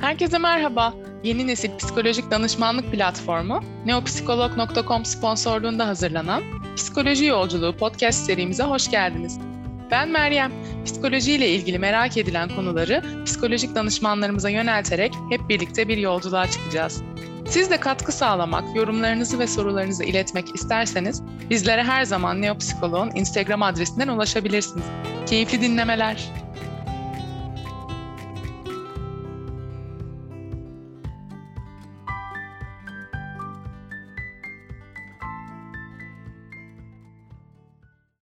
Herkese merhaba. Yeni nesil psikolojik danışmanlık platformu neopsikolog.com sponsorluğunda hazırlanan Psikoloji Yolculuğu podcast serimize hoş geldiniz. Ben Meryem. Psikoloji ile ilgili merak edilen konuları psikolojik danışmanlarımıza yönelterek hep birlikte bir yolculuğa çıkacağız. Siz de katkı sağlamak, yorumlarınızı ve sorularınızı iletmek isterseniz bizlere her zaman Neopsikolog'un Instagram adresinden ulaşabilirsiniz. Keyifli dinlemeler.